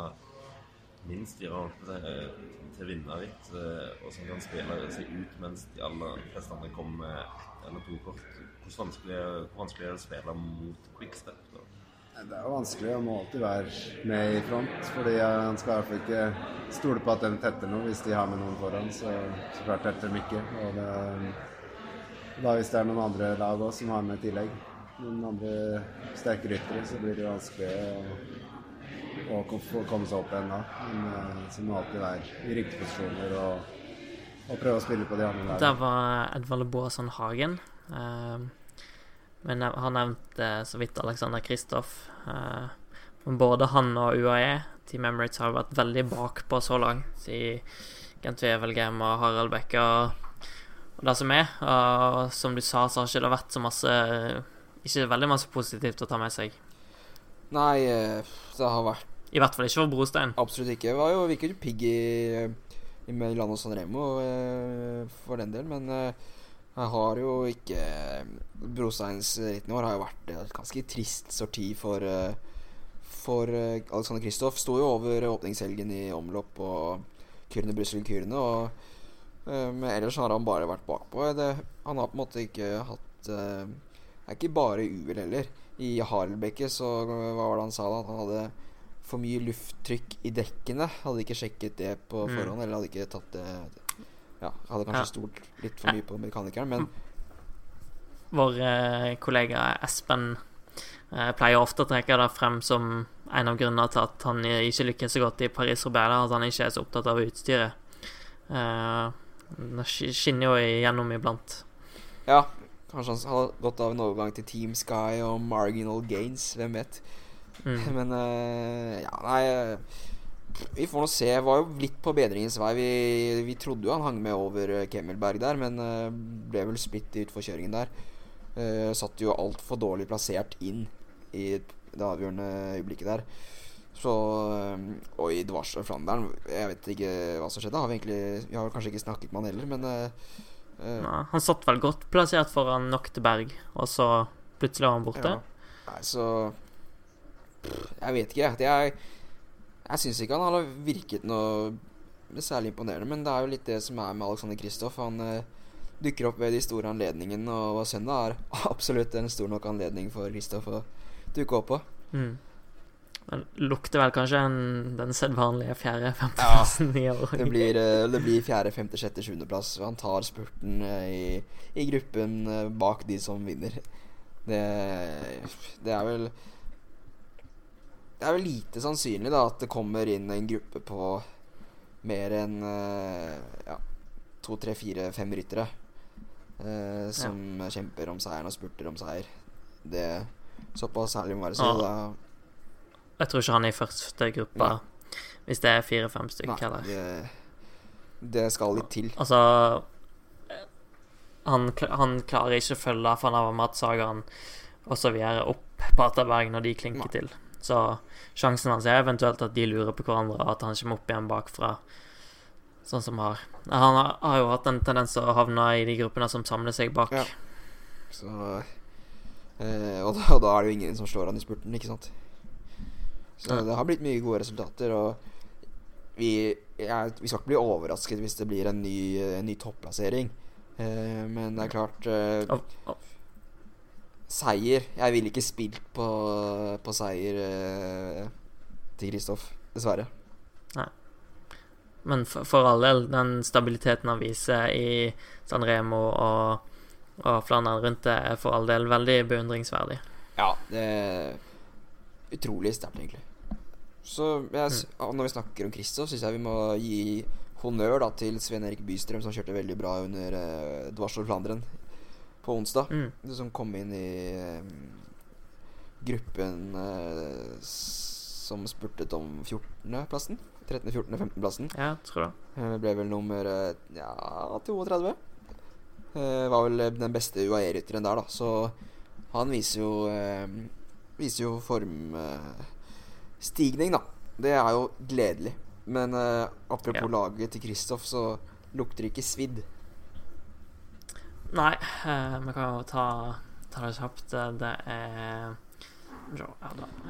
minst fire holdt på å si, eh, til å vinne ritt, eh, og som kan spille seg ut mens de aller fleste andre kommer med ett eller to kort. Hvor vanskelig, vanskelig er det å spille mot quickstep? da? Det er jo vanskelig. Han må alltid være med i front. Fordi han skal i hvert fall ikke stole på at de tetter noe hvis de har med noen foran. Så, så klart tetter de ikke. Og det, da hvis det er noen andre lag også som har med i tillegg, noen andre sterke ryttere, så blir det vanskelig å, å få komme seg opp igjen da. Men som alltid være i ryggposisjoner posisjoner og, og prøve å spille på de andre Der Der var Edvald Boasson Hagen. Eh, men han nevnte eh, så vidt Alexander Kristoff. Eh, men både han og UAE, Team Emirates, har vært veldig bakpå så langt i Gent Wevelgem og Harald Bekke og, og det som er. Og som du sa, så har ikke det vært så masse Ikke veldig masse positivt å ta med seg. Nei, eh, det har vært I hvert fall ikke for Brostein. absolutt ikke. Det var jo virket jo pigg i, i Milano San Remo eh, for den del, men eh, jeg har jo ikke Brosteins ritt i år har jo vært et ganske trist sorti for For Alexander Kristoff. Sto jo over åpningshelgen i omlopp og Kyrne Brussel Kyrne, og Men ellers har han bare vært bakpå. Det, han har på en måte ikke hatt er ikke bare uhell heller. I Harelbekke så hva var det han sa da? At han hadde for mye lufttrykk i dekkene. Hadde ikke sjekket det på Mm. forhånd, eller hadde ikke tatt det Ja, hadde kanskje Ja. stolt litt for mye på mekanikeren, men Vår eh, kollega Espen eh, pleier ofte å trekke det frem som en av grunnene til at han ikke lykkes så godt i Paris-Roubaix, at han ikke er så opptatt av utstyret. Eh, det skinner jo igjennom iblant. ja. Kanskje han hadde gått av en overgang til Team Sky og Marginal Gains, hvem vet. Mm. Men uh, ja, nei eh, Vi får nå se. Jeg var jo litt på bedringens vei. Vi, vi trodde jo han hang med over eh, Kemmelberg der, men uh, ble vel splitt i utforkjøringen der. Uh, satt jo altfor dårlig plassert inn i det avgjørende øyeblikket der. Så Og i og Flandern Jeg vet ikke hva som skjedde. Har vi, egentlig, vi har kanskje ikke snakket med han heller, men eh, eh, han satt vel godt plassert foran Nokteberg, og så plutselig var han borte. Ja. Nei, så Jeg vet ikke, jeg. Jeg, jeg syns ikke han har virket noe særlig imponerende, men det er jo litt det som er med Alexander Kristoff. Han eh, dukker opp ved de store anledningene, og søndag er absolutt en stor nok anledning for Kristoff å dukke opp på. Mm. Men lukter vel kanskje en, den sedvanlige fjerde-femteplassen i år. Det blir, eh, det blir fjerde, femte, sjette, sjuendeplass. Han tar spurten eh, i, i gruppen eh, bak de som vinner. Det, det er vel Det er vel lite sannsynlig da at det kommer inn en gruppe på mer enn ja, to, tre, fire, fem ryttere eh, som kjemper om seieren og spurter om seier. Det Såpass ærlig må være. Så Ja. da Jeg tror ikke han er i første gruppa Nei. hvis det er fire-fem stykker heller. det, det skal litt til. Altså han, han klarer ikke å følge Sagan osv. opp Paterberg når de klinker Nei. til. Så sjansen hans er eventuelt at de lurer på hverandre, og at han kommer opp igjen bakfra. Sånn som har Han har, har jo hatt en tendens til å havne i de gruppene som samler seg bak. Ja. Så øh, og, da, og da er det jo ingen som slår han i spurten, ikke sant. Så Ja. det har blitt mye gode resultater, og vi, ja, vi skal ikke bli overrasket hvis det blir en ny, en ny topplassering. Eh, men det er klart eh, oh, oh. Seier Jeg ville ikke spilt på, på seier eh, til Kristoff, dessverre. men for, for all del, den stabiliteten han viser i San Remo og, og Flandern rundt det, er for all del veldig beundringsverdig. Ja, det er utrolig sterkt, egentlig. Så jeg, s- når vi snakker om Kristoff, syns jeg vi må gi honnør da til Sven Erik Bystrøm, som kjørte veldig bra under uh, Dvarstor Flanderen på onsdag. Mm. Det Som kom inn i um, gruppen uh, som spurtet om 14.-plassen. 13., 14., 15.-plassen. Ja, tror det. Eh, ble vel nummer eh, ja, 32. Eh, var vel den beste UAE-rytteren der, da. Så han viser jo eh, Viser jo formstigning, da. Det er jo gledelig. Men uh, apropos Ja. laget til Kristoff, så lukter det ikke svidd. Nei, eh, vi kan jo ta, ta det kjapt. Det er ja.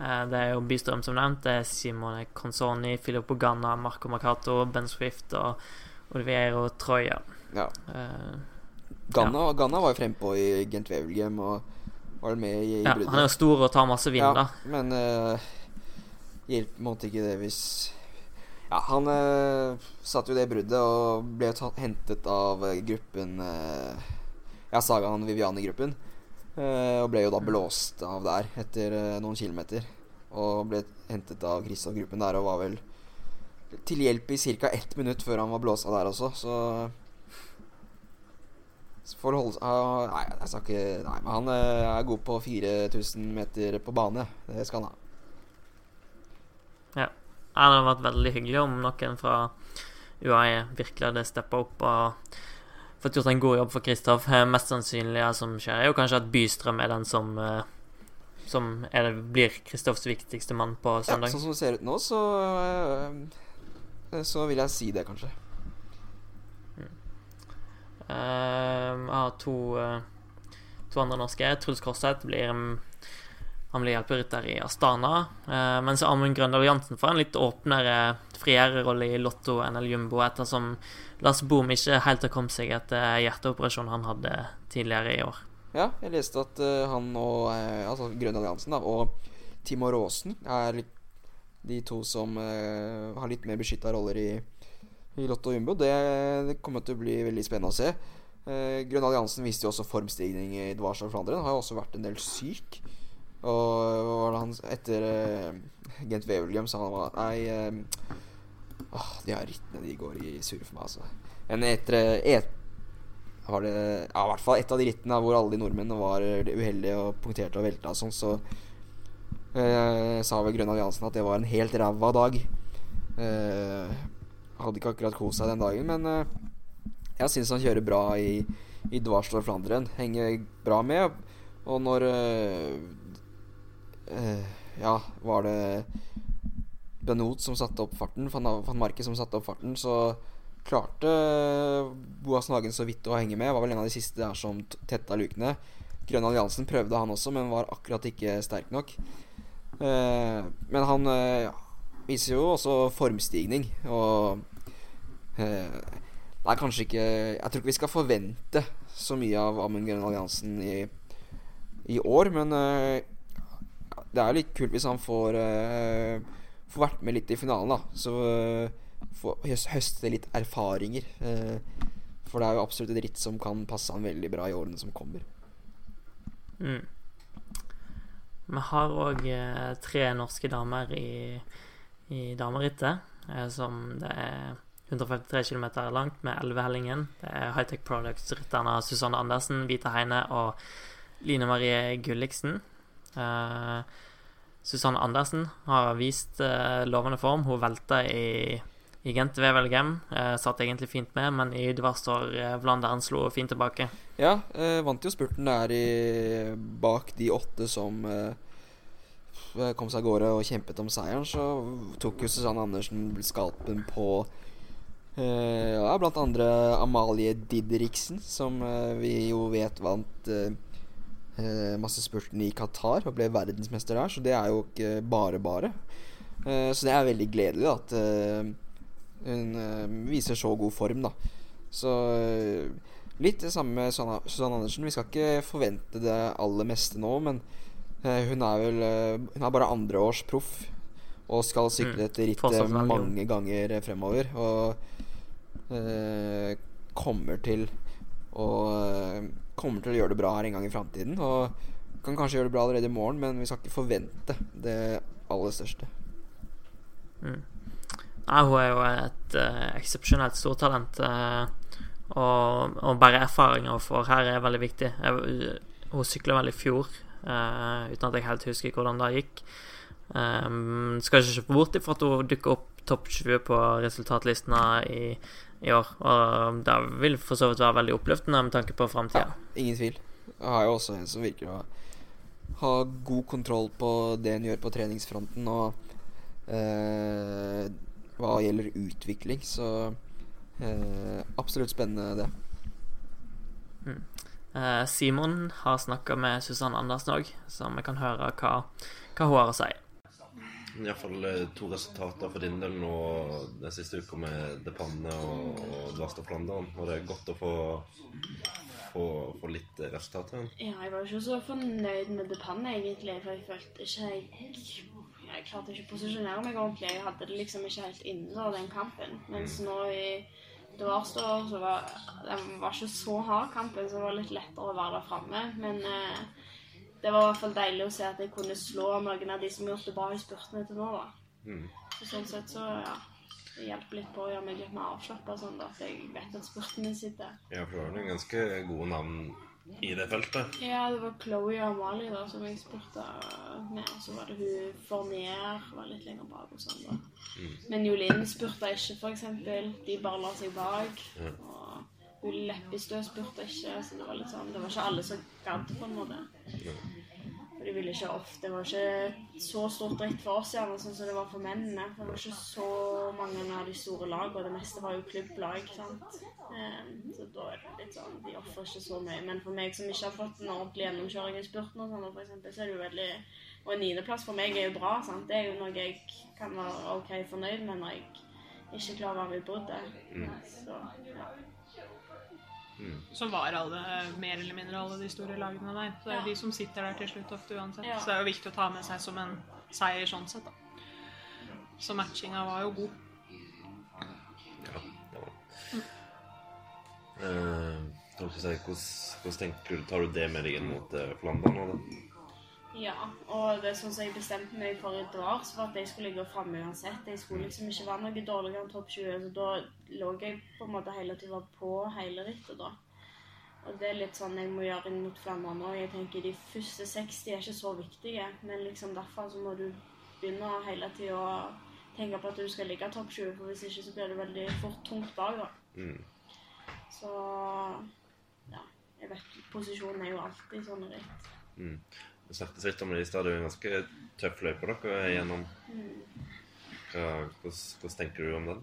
Eh, Det er jo Bystrøm som nevnt. Det er Simone Consoni, Filippo Ganna, Marco Mercato, Ben Swift og Oliviero Troya. Ja. Ganna, Ganna var jo frempå i Gent Wevelgem og var med i, i ja, bruddet. han er jo stor og tar masse vind, Ja, da. men uh, hjelper måtte ikke det hvis Ja, han eh, satt jo det bruddet og ble tatt, hentet av eh, gruppen eh, Ja, Sagaen Viviani-gruppen. eh, og ble jo da blåst av der etter eh, noen kilometer. Og ble hentet av Kristoff-gruppen der og var vel til hjelp i ca. ett minutt før han var blåst av der også, så holde seg ah, Nei, jeg skal ikke Nei, men han eh, er god på 4000 meter på bane. Det skal han ha. Ja, det hadde vært veldig hyggelig om noen fra UAE virkelig hadde steppa opp og fått gjort en god jobb for Kristoff. Eh, Mest sannsynlig som skjer, er jo kanskje at Bystrøm er den som eh, Som det, blir Kristoffs viktigste mann på Ja, søndag. sånn som det ser ut nå, så eh, Så vil jeg si det, kanskje. Eh, Jeg har to, uh, to andre norske. Truls Korseth blir mm, Han blir hjelperytter i Astana. eh, mens Amund Grøndal Jansen får en litt åpnere friere-rolle i Lotto NL Jumbo, ettersom Lars Boom ikke helt har kommet seg etter hjerteoperasjonen han hadde tidligere i år. Ja, jeg leste at eh, han og eh, Altså Grønn Alliansen da, og Timo Råsen er de to som har litt mer beskytta roller i, i Lotto Jumbo. Det, det kommer til å bli veldig spennende å se. Grønn Alliansen viste jo også formstigning i Dvars og Flandern. Har jo også vært en del syk. Og hva var det han etter uh, Gent Wevelgem sa han var Nei uh, åh, De her rittene de går i surr for meg, altså. Men etter eh, et, var det Ja, i hvert fall et av de rittene hvor alle de nordmennene var uheldige og punkterte og velta og sånn, så uh, sa vel Grønn Alliansen at det var en helt ræva dag. Uh, hadde ikke akkurat kost seg den dagen, men uh, jeg syns han kjører bra i, i Dvarstor Flanderen. Henger bra med. Og når eh, Ja, var det Benot som satte opp farten, van, van Marke som satte opp farten, så klarte Boas Nagen så vidt å henge med. Var vel en av de siste der som tetta lukene. Grønn Alliansen prøvde han også, men var akkurat ikke sterk nok. Eh, men han eh, viser jo også formstigning, og eh, det er kanskje ikke Jeg tror ikke vi skal forvente så mye av Amund Grønn Alliansen i, i år, men eh, det er jo litt kult hvis han får uh, Får vært med litt i finalen, da. Så uh, får høste litt erfaringer. Uh, for det er jo absolutt et ritt som kan passe han veldig bra i årene som kommer. Mm. Vi har òg eh, tre norske damer i, i damerittet, eh, som det er 153 km langt med Elvehellingen. Det er Hightech Products-rytterne Susanne Andersen, Vita Heine og Line Marie Gulliksen. Eh, Susanne Andersen har vist eh, lovende form. Hun velta i, i Gent VVLGM. Eh, satt egentlig fint med, men i Dvarstor eh, Vlanderen slo fint tilbake. Ja, eh, vant jo spurten der i, bak de åtte som kom seg av gårde og kjempet om seieren. Så tok jo Susanne Andersen skalpen på ja, blant andre Amalie Didriksen, som vi jo vet vant massespurten i Qatar og ble verdensmester der. Så det er jo ikke bare bare. Eh, så det er veldig gledelig da, at eh, hun eh, viser så god form, da. Så eh, litt det samme med Susanne Andersen. Vi skal ikke forvente det aller meste nå, men eh, hun er vel eh, Hun er bare andreårs proff og skal sykle Mm. dette rittet mange ganger fremover. Og eh, kommer til å eh, Kommer til å gjøre det bra her en gang i framtiden. Og kan kanskje gjøre det bra allerede i morgen, men vi skal ikke forvente det aller største. Nei, hun er jo et uh, eksepsjonelt stortalent. Uh, og, og bare erfaringer hun får her, er veldig viktig. Jeg, hun sykla vel i fjor, uh, uten at jeg helt husker hvordan det gikk. Um, skal ikke se bort ifra at hun dukker opp topp 20 på resultatlistene i, i år. Og det vil for så vidt være veldig oppløftende med tanke på framtida. Ingen tvil. Jeg har jo også en som virker å ha god kontroll på det hun gjør på treningsfronten, og eh, hva gjelder utvikling. Så eh, absolutt spennende, det. Mm. Simon har snakka med Susanne Andersen òg, så vi kan høre hva, hva hun har å si. Iallfall to resultater for din del nå den siste uka med De Panne og, og Dvarstad Flandern. Og det er godt å få, få, få litt resultater. Ja, jeg var ikke så fornøyd med Depan egentlig, for jeg følte ikke jeg Jeg klarte ikke å posisjonere meg ordentlig. Jeg hadde det liksom ikke helt inne den kampen. Mens nå i Dvarstad så var den var ikke så hard kampen, så det var litt lettere å være der framme. Men eh, det var i hvert fall deilig å se at jeg kunne slå noen av de som gjorde det bra i spurtene til nå, da. Mm. Så sånn sett så, ja. Det hjelper litt på å gjøre meg litt mer avslappa, sånn da, at jeg vet at spurten min sitter. Ja, for du har noen ganske gode navn i det feltet. Ja, det var Chloé og Amalie da, som jeg spurte med. Og så var det hun Fornier var litt lenger bak og sånn. da. Men Jolin spurte ikke, for eksempel. De bare la seg bak. Ja. Og Leppestø spurte ikke, så det var litt sånn Det var ikke alle som gadd, på en måte. For de ville ikke ofte Det var ikke så stort dritt for oss gjerne, sånn som det var for mennene. For det var ikke så mange av de store lagene, og det meste var jo klubblag. sant? Eh, Så da er det litt sånn De ofrer ikke så mye. Men for meg som ikke har fått en ordentlig gjennomkjøring i spurten, og sånn, for eksempel, så er det jo veldig Og en niendeplass for meg er jo bra. sant? Det er jo noe jeg kan være OK fornøyd med når jeg ikke klarer å være med i bruddet. Så ja. Så var alle, mer eller mindre alle de store lagene der. Så det er Ja. de som sitter der til slutt ofte uansett. Ja. Så det er jo viktig å ta med seg som en seier sånn sett, da. Så matchinga var jo god. Ja, det var det. Eh, hvordan tenker du, Tar du det med deg inn mot eh, Flandern nå, da? Ja, og det sånn som jeg bestemte meg for i dag, så var at jeg skulle ligge framme uansett. Jeg skulle liksom ikke være noe dårligere enn topp 20, så da lå jeg på en måte hele tida på hele rittet, da. Og det er litt sånn jeg må gjøre inn mot Flandern òg. Jeg tenker de første 60 er ikke så viktige, men liksom derfor så må du begynne hele tida å tenke på at du skal ligge topp 20, for hvis ikke så blir det veldig fort tungt bak. da. Mm. Så ja, jeg vet posisjonen er jo alltid sånn ritt. Mm. Vi snakket litt om det i stad. Det er jo en ganske tøff løype dere er igjennom. Hvordan, tenker du om den?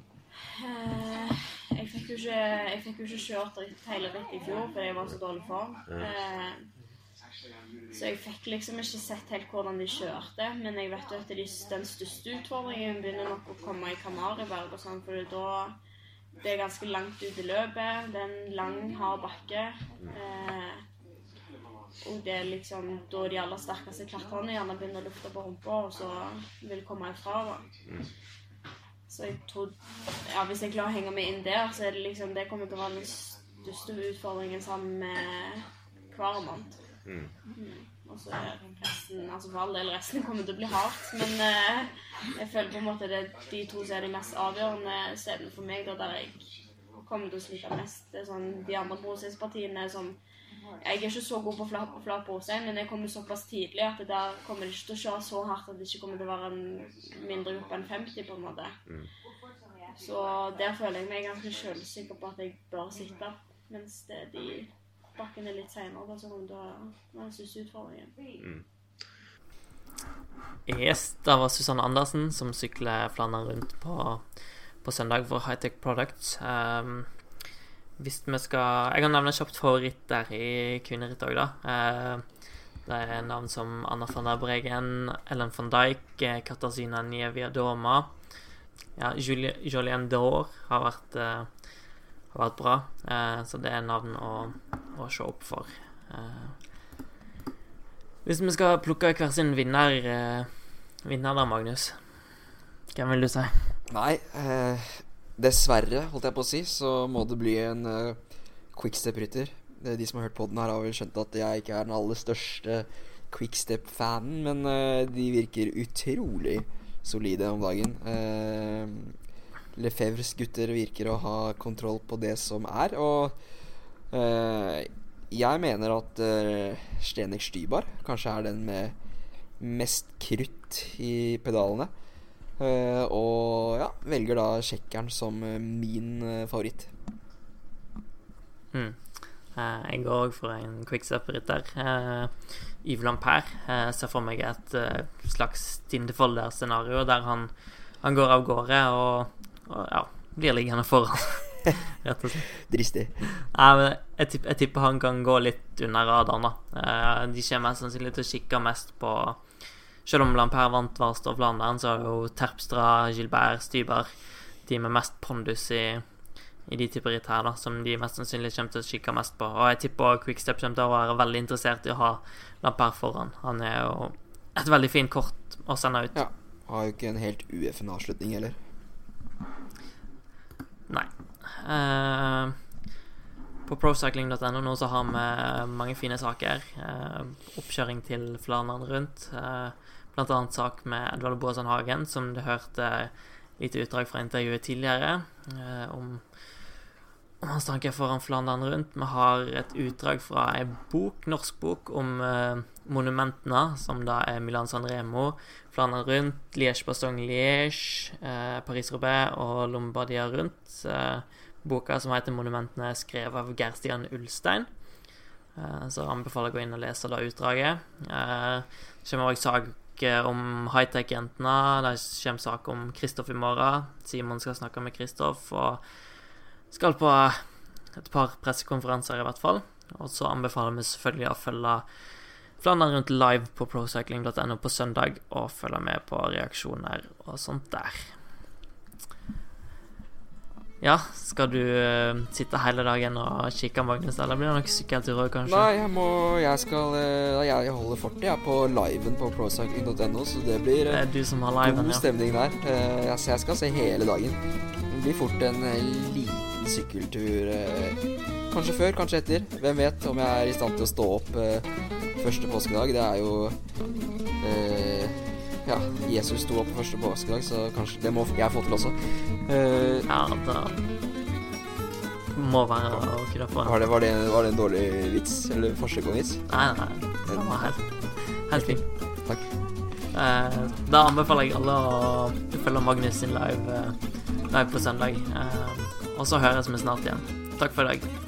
Eh, jeg fikk ikke, jeg fikk jo ikke kjørt hele ritt i fjor fordi jeg var så dårlig form. Eh, så jeg fikk liksom ikke sett helt hvordan de kjørte. Men jeg vet jo at de, den største utfordringen begynner nok å komme i Kanariberg og sånn, for da det er ganske langt ut i løpet. Det er en lang, hard bakke. Eh, og det er liksom da de aller sterkeste klatrerne gjerne begynner å lufte på rumpa, og så vil komme ifra. da. Så jeg tror Ja, hvis jeg klarer å henge meg inn der, så er det liksom Det kommer til å være den største utfordringen sammen med Kvarmont. Mm. Og så resten Altså for all del, resten kommer til å bli hardt, men eh, jeg føler på en måte det er de to som er de mest avgjørende stedene for meg, da der jeg kommer til å slite mest. Det er sånn de andre prosesspartiene som Jeg er ikke så god på flat, flat brostein, men jeg kommer såpass tidlig at det der kommer det ikke til å kjøre så hardt at det ikke kommer til å være en mindre gruppe enn 50, på en måte. Så der føler jeg meg ganske selvsikker på at jeg bør sitte, mens det er de bakkene litt seinere så som kommer til å være den største utfordringen. Yes, det var Susanne Andersen som sykler Flandern rundt på, på søndag for Hightech Products. Um, hvis vi skal Jeg kan nevne kjapt favoritt der i kvinneritt òg, da. Uh, det er navn som Anna van der Bregen, Ellen van Dijk, eh, Katarzyna Nieviadoma Ja, Jolien Dore har vært, eh, har vært bra, eh, så det er navn å, å se opp for. Eh, hvis vi skal plukke hver sin vinner, eh, vinner da, Magnus, hvem vil du si? Nei, eh, dessverre, holdt jeg på å si, så må det bli en uh, quickstep-rytter. Eh, De som har hørt på den her, har vel skjønt at jeg ikke er den aller største quickstep-fanen, men uh, de virker utrolig solide om dagen. Uh, Lefebvres gutter virker å ha kontroll på det som er, og uh, jeg mener at uh, Stenek Stybar kanskje er den med mest krutt i pedalene. Eh, og ja, velger da tsjekkeren som eh, min eh, favoritt. Mm. Jeg går òg for en quickstep-rytter. Yves Lampert uh, ser for meg et slags Tindefolder-scenario der han, han går av gårde og, og ja, blir liggende foran, rett og slett. Dristig. Nei, men jeg, tipp, jeg tipper han kan gå litt under radaren, da. De kommer mest sannsynlig til å kikke mest på Selv om Lampert vant Varst og Flandern, så det jo Terpstra, Gilbert, Styber De med mest pondus i, i de typer ritt her, da, som de mest sannsynlig kommer til å kikke mest på. Og jeg tipper Quickstep kommer til å være veldig interessert i å ha Lampert foran. Han er jo et veldig fint kort å sende ut. Ja. Har jo ikke en helt UFN avslutning heller. Nei. Eh, på procycling.no nå så har vi mange fine saker. Eh, oppkjøring til Flandern rundt. Eh, blant annet sak med Edvard Boasson Hagen, som du hørte lite utdrag fra intervjuet tidligere, eh, om, om hans tanker foran Flandern rundt. Vi har et utdrag fra ei bok, norsk bok, om eh, monumentene, som da er Milan-San Remo, Flandern rundt, Liège-Bastogne-Liège, eh, Paris-Roubaix og Lombardia rundt. Boka som heter 'Monumentene', skrevet av Gerstian Ulstein. Så anbefaler jeg å gå inn og lese da utdraget. Det kommer også sak eh, om high-tech-jentene. Det kommer sak om Kristoff i morgen. Simon skal snakke med Kristoff, og skal på et par pressekonferanser, i hvert fall. Og så anbefaler vi selvfølgelig å følge Flandern rundt live på procycling.no på søndag, og følge med på reaksjoner og sånt der. Ja, skal du uh, sitte hele dagen og kikke, Magnus, eller blir det noen sykkeltur òg, kanskje? Nei, jeg må Jeg skal uh, Jeg holder fortet, jeg, på liven på procycling.no, så det blir Det eh, er du som har liven, god ja. stemning der. Uh, jeg, så jeg skal se hele dagen. Det blir fort en eh, liten sykkeltur. eh, Kanskje før, kanskje etter. Hvem vet om jeg er i stand til å stå opp eh, første påskedag. Det er jo eh, Ja, Jesus sto opp på første påskedag, så kanskje det må jeg få til også. Uh, Ja, da må være å kunne få Var det, var, det, var det en dårlig vits? Eller forsøk på en vits? Nei, nei, nei. Den var helt, helt fin. Takk. Uh, da anbefaler jeg alle å følge Magnus sin live, eh, live på søndag. Eh, og så høres vi snart igjen. Takk for i dag.